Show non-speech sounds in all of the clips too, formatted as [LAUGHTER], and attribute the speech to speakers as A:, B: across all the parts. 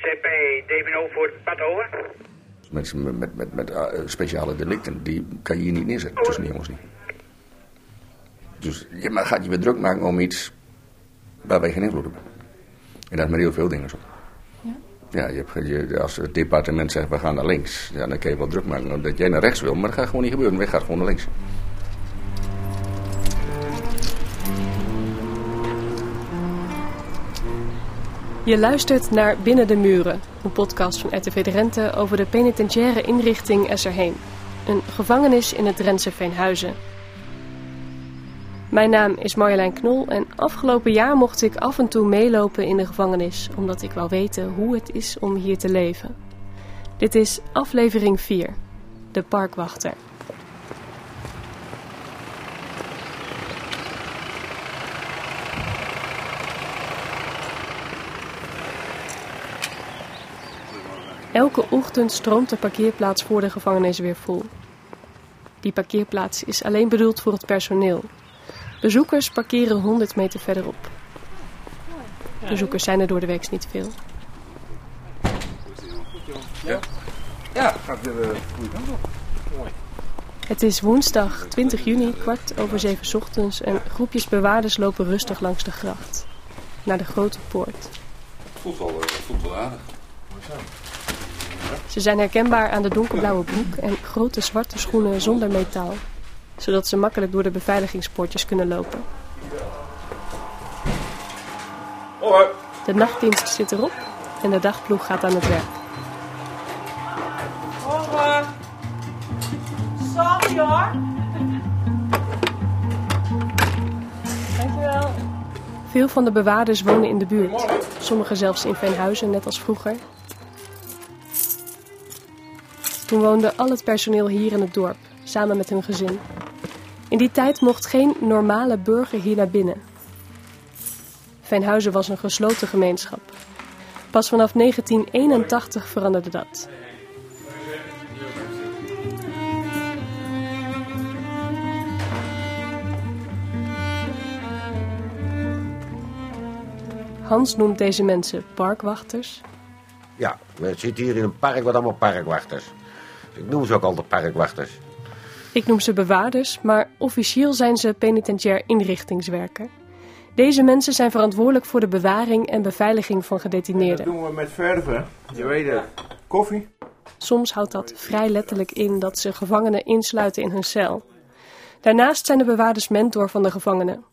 A: CP voor het pad over.
B: Mensen met, met, met, met eh, speciale delicten, die kan je hier niet neerzetten tussen die jongens niet. Dus je maar gaat je weer druk maken om iets waar wij geen invloed op hebben. En dat is met heel veel dingen zo. Ja, ja je hebt, je, als het departement zegt we gaan naar links, ja, dan kun je wel druk maken dat jij naar rechts wil, maar dat gaat gewoon niet gebeuren. Wij gaan gewoon naar links.
C: Je luistert naar Binnen de Muren, een podcast van RTV Drenthe over de penitentiaire inrichting Esserheen. Een gevangenis in het Drentse Veenhuizen. Mijn naam is Marjolein Knol en afgelopen jaar mocht ik af en toe meelopen in de gevangenis, omdat ik wou weten hoe het is om hier te leven. Dit is aflevering 4, de parkwachter. Elke ochtend stroomt de parkeerplaats voor de gevangenis weer vol. Die parkeerplaats is alleen bedoeld voor het personeel. Bezoekers parkeren 100 meter verderop. Bezoekers zijn er door de week niet veel.
B: Ja, ja gaat weer de goede kant op. Mooi.
C: Het is woensdag 20 juni, kwart over zeven ochtends en groepjes bewaarders lopen rustig langs de gracht. Naar de grote poort. Het
B: voelt wel, voelt wel aardig.
C: Ze zijn herkenbaar aan de donkerblauwe broek en grote zwarte schoenen zonder metaal, zodat ze makkelijk door de beveiligingspoortjes kunnen lopen. De nachtdienst zit erop en de dagploeg gaat aan het werk.
D: Morgen. Sorry hoor.
C: Dankjewel. Veel van de bewaarders wonen in de buurt, sommigen zelfs in Veenhuizen, net als vroeger. Toen woonde al het personeel hier in het dorp, samen met hun gezin. In die tijd mocht geen normale burger hier naar binnen. Veenhuizen was een gesloten gemeenschap. Pas vanaf 1981 veranderde dat. Hans noemt deze mensen parkwachters.
E: Ja, we zitten hier in een park wat allemaal parkwachters. Ik noem ze ook altijd parkwachters.
C: Ik noem ze bewaarders, maar officieel zijn ze penitentiair inrichtingswerker. Deze mensen zijn verantwoordelijk voor de bewaring en beveiliging van gedetineerden.
F: Dat doen we met verven. Je weet het. Koffie.
C: Soms houdt dat vrij letterlijk in dat ze gevangenen insluiten in hun cel. Daarnaast zijn de bewaarders mentor van de gevangenen.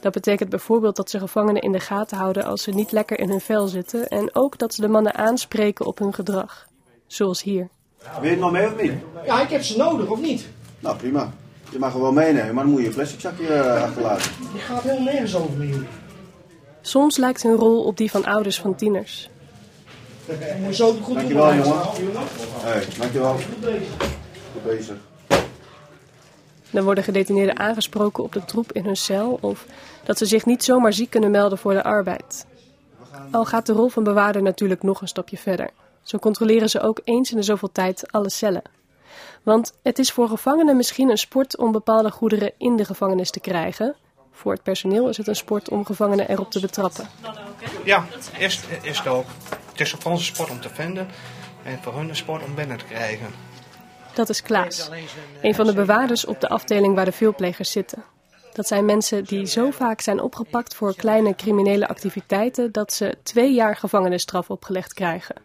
C: Dat betekent bijvoorbeeld dat ze gevangenen in de gaten houden als ze niet lekker in hun vel zitten en ook dat ze de mannen aanspreken op hun gedrag. Zoals hier.
F: Wil je het nog mee of niet?
G: Ja, ik heb ze nodig, of niet?
F: Nou, prima. Je mag er wel meenemen, maar dan moet je een plastic zakje uh, achterlaten.
G: Die gaat helemaal nergens over met jullie.
C: Soms lijkt hun rol op die van ouders van tieners.
G: Moet zo goed
F: dankjewel, jongen. Hey, dankjewel. Goed bezig. Goed bezig.
C: Dan worden gedetineerden aangesproken op de troep in hun cel of dat ze zich niet zomaar ziek kunnen melden voor de arbeid. Al gaat de rol van bewaarder natuurlijk nog een stapje verder. Zo controleren ze ook eens in de zoveel tijd alle cellen. Want het is voor gevangenen misschien een sport om bepaalde goederen in de gevangenis te krijgen. Voor het personeel is het een sport om gevangenen erop te betrappen.
H: Ja, eerst is het ook. Het is voor ons een sport om te vinden en voor hun een sport om binnen te krijgen.
C: Dat is Klaas, een van de bewaarders op de afdeling waar de veelplegers zitten. Dat zijn mensen die zo vaak zijn opgepakt voor kleine criminele activiteiten dat ze twee jaar gevangenisstraf opgelegd krijgen.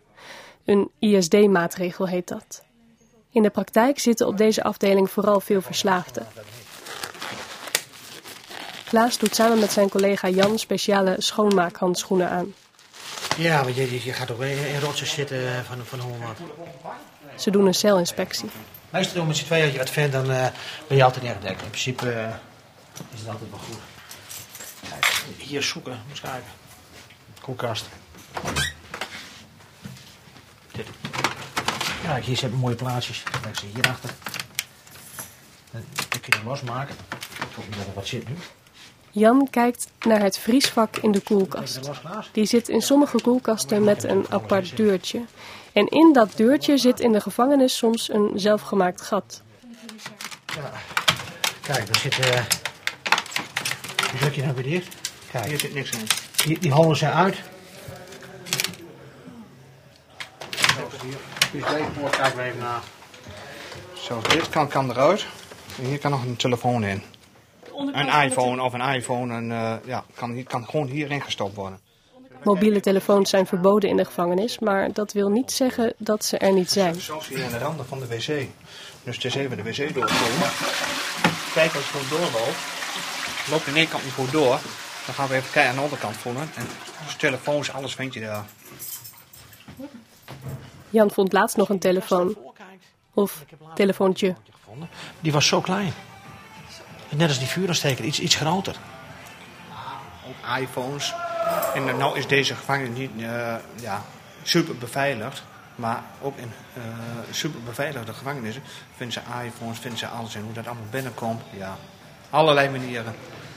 C: Een ISD-maatregel heet dat. In de praktijk zitten op deze afdeling vooral veel verslaafden. Klaas doet samen met zijn collega Jan speciale schoonmaakhandschoenen aan.
G: Ja, want je, je gaat ook in rotsen zitten van, van Holland.
C: Ze doen een celinspectie.
G: Meestal met z'n tweeën, als je wat vindt, dan uh, ben je altijd ingedekt. In principe uh, is het altijd wel goed. Kijk, hier zoeken, eens kijken. Koelkast. Ja, hier zitten mooie plaatsjes. Leg ze hierachter. Dan kun je hem losmaken. Ik hoop niet dat er wat zit nu.
C: Jan kijkt naar het vriesvak in de koelkast. Die zit in sommige koelkasten met een apart deurtje. En in dat deurtje zit in de gevangenis soms een zelfgemaakt gat.
G: Ja. Kijk, daar zit... Uh... druk je nou weer dicht. Kijk.
H: Hier zit niks in.
G: Die, die holen ze uit. USB-poort kijken we even naar.
H: Zo, dit kan, kan eruit. En hier kan nog een telefoon in. Een iPhone of een iPhone. En, eh, ja, kan, kan gewoon hierin gestopt worden.
C: Mobiele telefoons zijn verboden in de gevangenis, maar dat wil niet zeggen dat ze er niet zijn.
H: Zoals hier aan de randen van de wc. Dus het is even de wc doorkomen. Kijk als het gewoon doorloopt. Loopt de ene kant niet goed door. Dan gaan we even kijken aan de andere kant voelen. En dus telefoons, alles vind je daar.
C: Jan vond laatst nog een telefoon. Of telefoontje.
G: gevonden. Die was zo klein. Net als die vuuronsteker, iets, iets groter.
H: Ook iPhones. En nou is deze gevangenis niet uh, ja, super beveiligd. Maar ook in uh, super beveiligde gevangenissen vinden ze iPhones, vinden ze alles. En hoe dat allemaal binnenkomt, ja, allerlei manieren.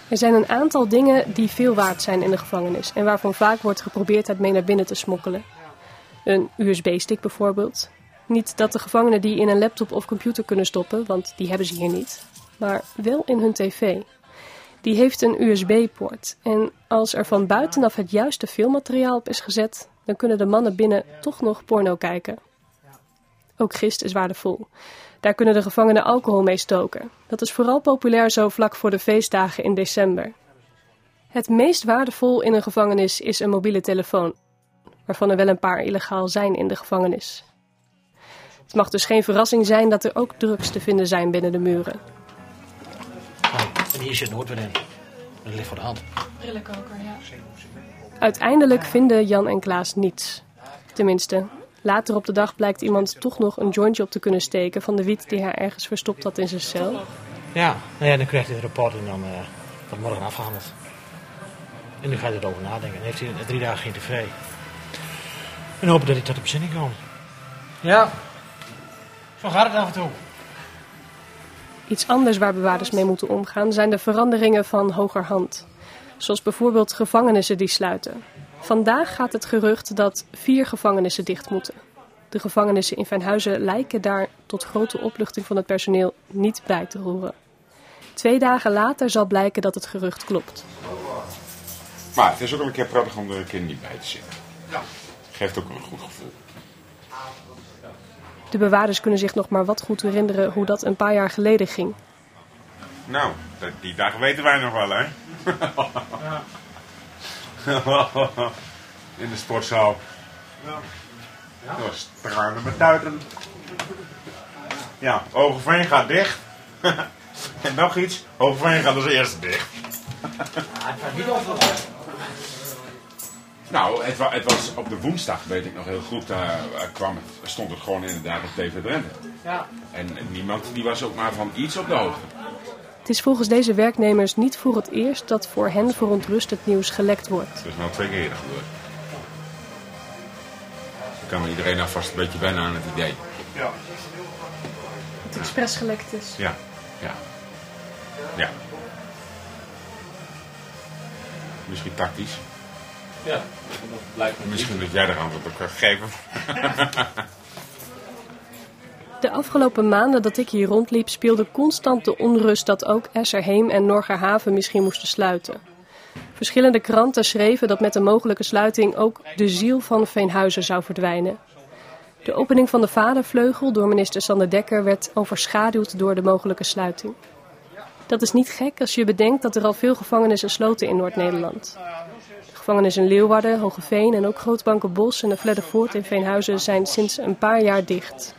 C: Er zijn een aantal dingen die veel waard zijn in de gevangenis. En waarvan vaak wordt geprobeerd het mee naar binnen te smokkelen. Een USB-stick bijvoorbeeld. Niet dat de gevangenen die in een laptop of computer kunnen stoppen, want die hebben ze hier niet. Maar wel in hun tv. Die heeft een USB-poort. En als er van buitenaf het juiste filmmateriaal op is gezet, dan kunnen de mannen binnen toch nog porno kijken. Ook gist is waardevol. Daar kunnen de gevangenen alcohol mee stoken. Dat is vooral populair zo vlak voor de feestdagen in december. Het meest waardevol in een gevangenis is een mobiele telefoon, waarvan er wel een paar illegaal zijn in de gevangenis. Het mag dus geen verrassing zijn dat er ook drugs te vinden zijn binnen de muren.
G: En hier zit nooit weer in. Dat ligt voor de hand.
C: Brillenkoker, ja. Uiteindelijk vinden Jan en Klaas niets. Tenminste, later op de dag blijkt iemand toch nog een jointje op te kunnen steken van de wiet die hij ergens verstopt had in zijn cel.
G: Ja, nou ja dan krijgt hij het rapport en dan uh, wordt morgen afgehandeld. En nu gaat hij erover nadenken. Dan heeft hij drie dagen geen tv. En hopen dat hij tot de bezinning komt. Ja, zo gaat het af en toe.
C: Iets anders waar bewaarders mee moeten omgaan zijn de veranderingen van hogerhand. Zoals bijvoorbeeld gevangenissen die sluiten. Vandaag gaat het gerucht dat vier gevangenissen dicht moeten. De gevangenissen in Fijnhuizen lijken daar tot grote opluchting van het personeel niet bij te horen. Twee dagen later zal blijken dat het gerucht klopt.
A: Maar het is ook een keer prettig om er een keer niet bij te zitten. Ja. Geeft ook een goed gevoel.
C: De bewaarders kunnen zich nog maar wat goed herinneren hoe dat een paar jaar geleden ging.
A: Nou, die dag weten wij nog wel, hè? Ja. [LAUGHS] In de sportzaal. Ja. Dat was tranen met tuiten. Ja, Hogeveen gaat dicht. [LAUGHS] en nog iets, Hogeveen gaat als eerste dicht.
G: het gaat niet over.
A: Nou, het, wa het, was op de woensdag, weet ik nog heel goed, daar kwam het, stond het gewoon inderdaad op TV Drenthe. Ja. En niemand die was ook maar van iets op de hoogte.
C: Het is volgens deze werknemers niet voor het eerst dat voor hen verontrustend nieuws gelekt wordt.
A: Dat is nou twee keer eerder gebeurd. Dan kan iedereen alvast een beetje bijna aan het idee. Ja.
C: Dat het expres gelekt is.
A: Ja, ja. Ja. Misschien tactisch.
D: Ja, dat lijkt me
A: Misschien dat jij er antwoord op kan geven. [LAUGHS]
C: De afgelopen maanden dat ik hier rondliep speelde constant de onrust dat ook Esserheem en Norgerhaven misschien moesten sluiten. Verschillende kranten schreven dat met de mogelijke sluiting ook de ziel van Veenhuizen zou verdwijnen. De opening van de vadervleugel door minister Sander Dekker werd overschaduwd door de mogelijke sluiting. Dat is niet gek als je bedenkt dat er al veel gevangenissen sloten in Noord-Nederland. De gevangenissen Leeuwarden, Hogeveen en ook Grootbankenbos en de Vleddervoort in Veenhuizen zijn sinds een paar jaar dicht.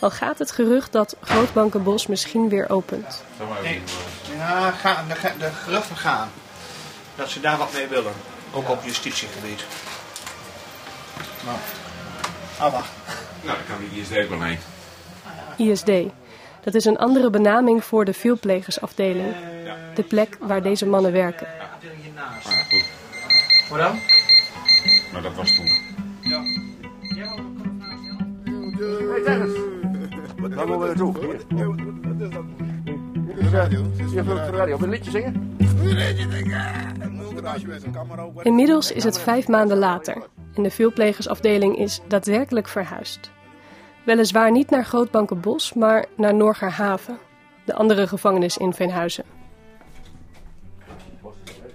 C: Al gaat het gerucht dat Grootbankenbos misschien weer opent.
H: Nee. Ja, ga, de, de geruchten gaan. Dat ze daar wat mee willen. Ook op justitiegebied. Maar, ah wacht.
A: Nou, dan kan die ISD wel heen.
C: ISD. Dat is een andere benaming voor de veelplegersafdeling. De plek waar deze mannen werken.
A: Ah, ja, goed.
G: Hoe dan?
A: Maar dat was toen.
H: Ja.
F: Hey Dennis. Waar moeten we naartoe? Wat is dat? Je wilt de radio. Wil een liedje zingen?
C: Inmiddels is het vijf maanden later en de veelplegersafdeling is daadwerkelijk verhuisd. Weliswaar niet naar Grootbankenbos, maar naar Norgerhaven, de andere gevangenis in Veenhuizen.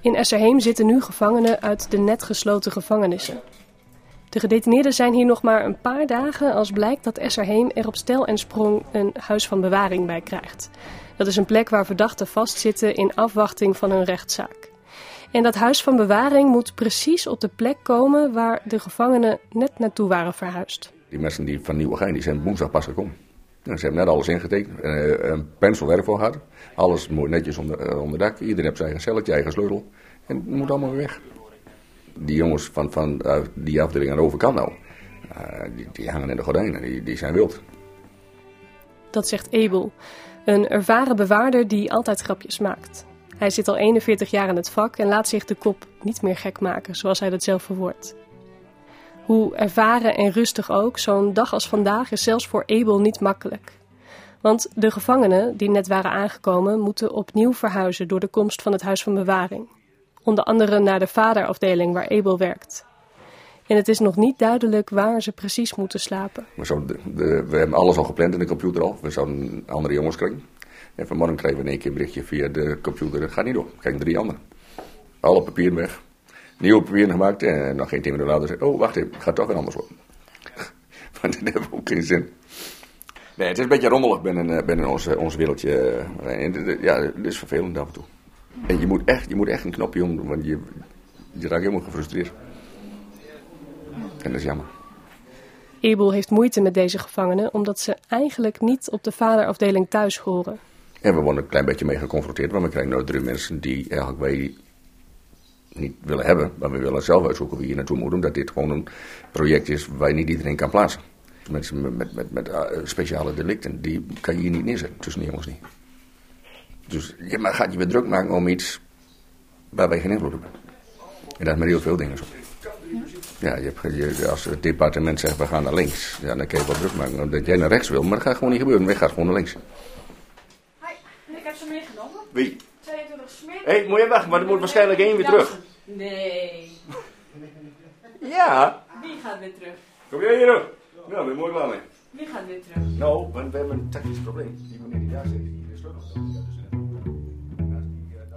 C: In Esserheem zitten nu gevangenen uit de net gesloten gevangenissen. De gedetineerden zijn hier nog maar een paar dagen als blijkt dat Esserheem er op stel en sprong een huis van bewaring bij krijgt. Dat is een plek waar verdachten vastzitten in afwachting van hun rechtszaak. En dat huis van bewaring moet precies op de plek komen waar de gevangenen net naartoe waren verhuisd.
B: Die mensen die van Nieuwegein die zijn woensdag pas gekomen. Nou, ze hebben net alles ingetekend, uh, een penselwerk voor gehad. Alles mooi netjes onder, uh, onder dak. Iedereen heeft zijn eigen celletje, eigen sleutel. En het moet allemaal weer weg. Die jongens van, van uh, die afdeling aan de overkant nou, die, die, hangen in de gordijnen, die, die zijn wild.
C: Dat zegt Abel, een ervaren bewaarder die altijd grapjes maakt. Hij zit al 41 jaar in het vak en laat zich de kop niet meer gek maken, zoals hij dat zelf verwoordt. Hoe ervaren en rustig ook, zo'n dag als vandaag is zelfs voor Abel niet makkelijk. Want de gevangenen die net waren aangekomen moeten opnieuw verhuizen door de komst van het huis van bewaring. Onder andere naar de vaderafdeling waar Abel werkt. En het is nog niet duidelijk waar ze precies moeten slapen.
B: We, de, we hebben alles al gepland in de computer al. We zouden andere jongens krijgen. En vanmorgen kregen we in één keer een berichtje via de computer. Dat gaat niet door. Krijgen drie anderen. Alle papieren weg. Nieuwe papieren gemaakt. En nog geen tien minuten later zei oh wacht even, het gaat toch weer anders worden. [LAUGHS] Want dat heeft ook geen zin. Nee, het is een beetje rommelig binnen, binnen ons, ons wereldje. Ja, het is vervelend af en toe. En je moet echt, je moet echt een knopje om, want je, je raakt helemaal gefrustreerd. En dat is jammer.
C: Abel heeft moeite met deze gevangenen omdat ze eigenlijk niet op de vaderafdeling thuis horen.
B: En we worden een klein beetje mee geconfronteerd, want we krijgen nou drie mensen die eigenlijk wij niet willen hebben, maar we willen zelf uitzoeken wie hier naartoe moet, omdat dit gewoon een project is waar niet iedereen kan plaatsen. Mensen met, met, met, met speciale delicten, die kan je hier niet neerzetten, tussen die jongens niet. Dus je maar gaat je weer druk maken om iets waar wij geen invloed op hebben. En dat is met heel veel dingen zo. Ja, je hebt, je, als het departement zegt we gaan naar links, ja, dan kun je wel druk maken dat jij naar rechts wil, maar dat gaat gewoon niet gebeuren. Wij gaan gewoon naar links.
I: Hoi, ik heb ze meegenomen.
B: Wie?
I: 22 smeer.
B: Hé, hey, moet je weg, maar er moet waarschijnlijk één weer terug.
I: Nee.
B: Ja.
I: Wie gaat weer terug?
B: Kom jij hier? Ja, ben mooi klaar mee.
I: Wie gaat weer terug?
B: Nou, we, we hebben een technisch probleem. Die meneer die daar zit, die is sleutel.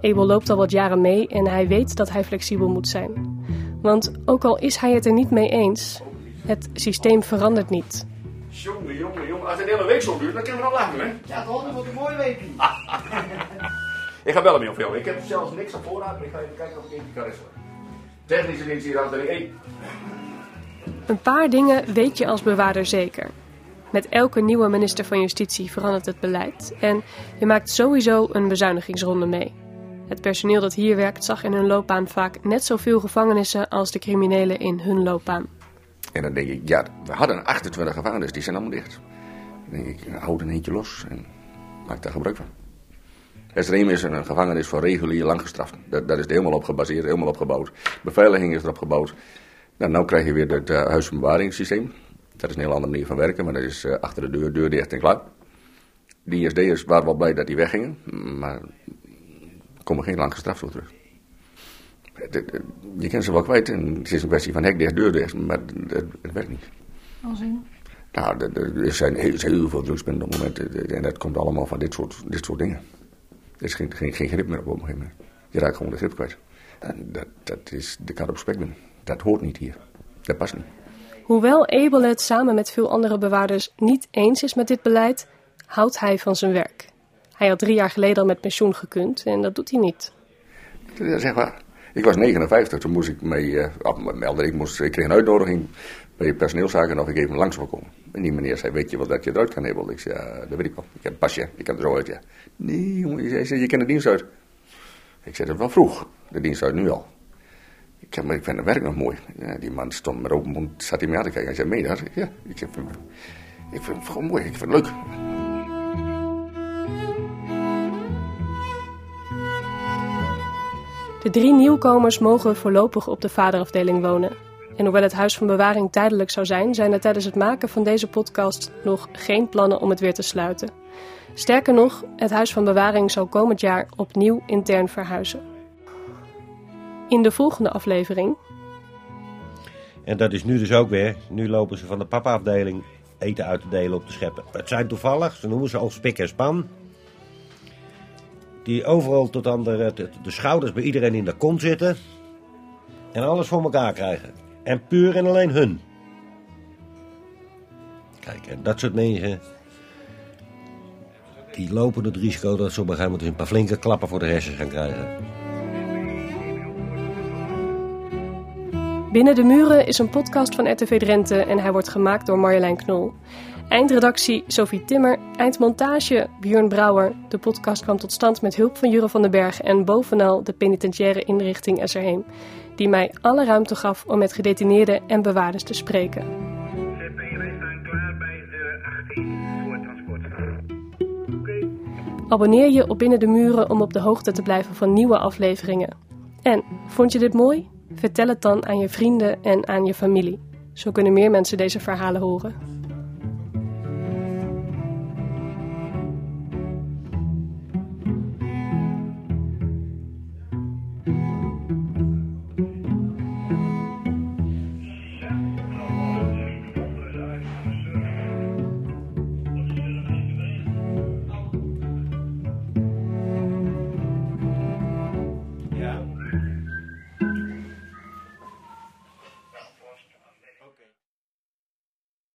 C: Abel loopt al wat jaren mee en hij weet dat hij flexibel moet zijn. Want ook al is hij het er niet mee eens, het systeem verandert niet.
B: Jongen, jongen, jongen. Als het hele week zo duurt, dan kunnen we nog lachen, hè?
H: Ja, toch? Dat wordt een mooie week. [LAUGHS]
B: ik ga bellen jou. Ik heb zelfs niks op voorraad, maar ik ga even kijken of ik eentje kan regelen. Technisch ineens hier aan de één.
C: Een paar dingen weet je als bewaarder zeker. Met elke nieuwe minister van Justitie verandert het beleid en je maakt sowieso een bezuinigingsronde mee. Het personeel dat hier werkt zag in hun loopbaan vaak net zoveel gevangenissen als de criminelen in hun loopbaan.
B: En dan denk ik, ja, we hadden 28 gevangenissen, die zijn allemaal dicht. Dan denk ik, houd een eentje los en maak daar gebruik van. Esreem is een gevangenis voor regulier langgestraften. Dat, dat is er helemaal op gebaseerd, helemaal op gebouwd. Beveiliging is erop gebouwd. Nou, nou krijg je weer het uh, huisbewaringssysteem. Dat is een heel andere manier van werken, maar dat is uh, achter de deur, deur dicht en klaar. Die ISD'ers waren wel blij dat die weggingen, maar er komen geen lang gestraft voor terug. Je kent ze wel kwijt en het is een kwestie van hek dicht, deur dicht, maar het, werkt niet.
I: Als in?
B: Nou, er zijn heel, heel veel drugspunten op het moment en dat komt allemaal van dit soort, dit soort dingen. Er is geen, geen, geen grip meer op een gegeven moment. Je raakt gewoon de grip kwijt. En dat, dat is de kat op. Dat hoort niet hier. Dat past niet.
C: Hoewel Abel het samen met veel andere bewaarders niet eens is met dit beleid, houdt hij van zijn werk. Hij had drie jaar geleden al met pensioen gekund en dat doet hij niet.
B: Dat zeg maar. Ik was 59, toen moest ik mee uh, melden. Ik, moest, ik kreeg een uitnodiging bij personeelszaken of ik even langs wil komen. En die meneer zei, weet je wat dat je eruit kan hebben? Ik zei, ja, dat weet ik wel. Ik heb een pasje, ik kan er zo uit. Nee, jongen, hij zei, je kent de dienst uit. Ik zei, dat wel vroeg. De dienst uit nu al. Ik zei, maar ik vind het werk nog mooi. Die man stond met open mond, zat hij me aan te kijken. Hij zei, meen je dat? Ja, ik, zeg, ik vind het gewoon mooi, ik vind het leuk.
C: De drie nieuwkomers mogen voorlopig op de vaderafdeling wonen. En hoewel het huis van bewaring tijdelijk zou zijn, zijn er tijdens het maken van deze podcast nog geen plannen om het weer te sluiten. Sterker nog, het huis van bewaring zal komend jaar opnieuw intern verhuizen. In de volgende aflevering.
E: En dat is nu dus ook weer. Nu lopen ze van de papaafdeling eten uit te delen op de scheppen. Het zijn toevallig, ze noemen ze al spik en span. Die overal tot aan de, de, de schouders bij iedereen in de kont zitten. En alles voor elkaar krijgen. En puur en alleen hun. Kijk, en dat soort mensen... die lopen het risico dat ze op een gegeven moment een paar flinke klappen voor de hersens gaan krijgen.
C: Binnen de Muren is een podcast van RTV Drenthe en hij wordt gemaakt door Marjolein Knol. Eindredactie Sophie Timmer, eindmontage Björn Brouwer. De podcast kwam tot stand met hulp van Jure van den Berg en bovenal de penitentiaire inrichting Esserheem, die mij alle ruimte gaf om met gedetineerden en bewaarders te spreken. Abonneer je op Binnen de Muren om op de hoogte te blijven van nieuwe afleveringen. En vond je dit mooi? Vertel het dan aan je vrienden en aan je familie. Zo kunnen meer mensen deze verhalen horen.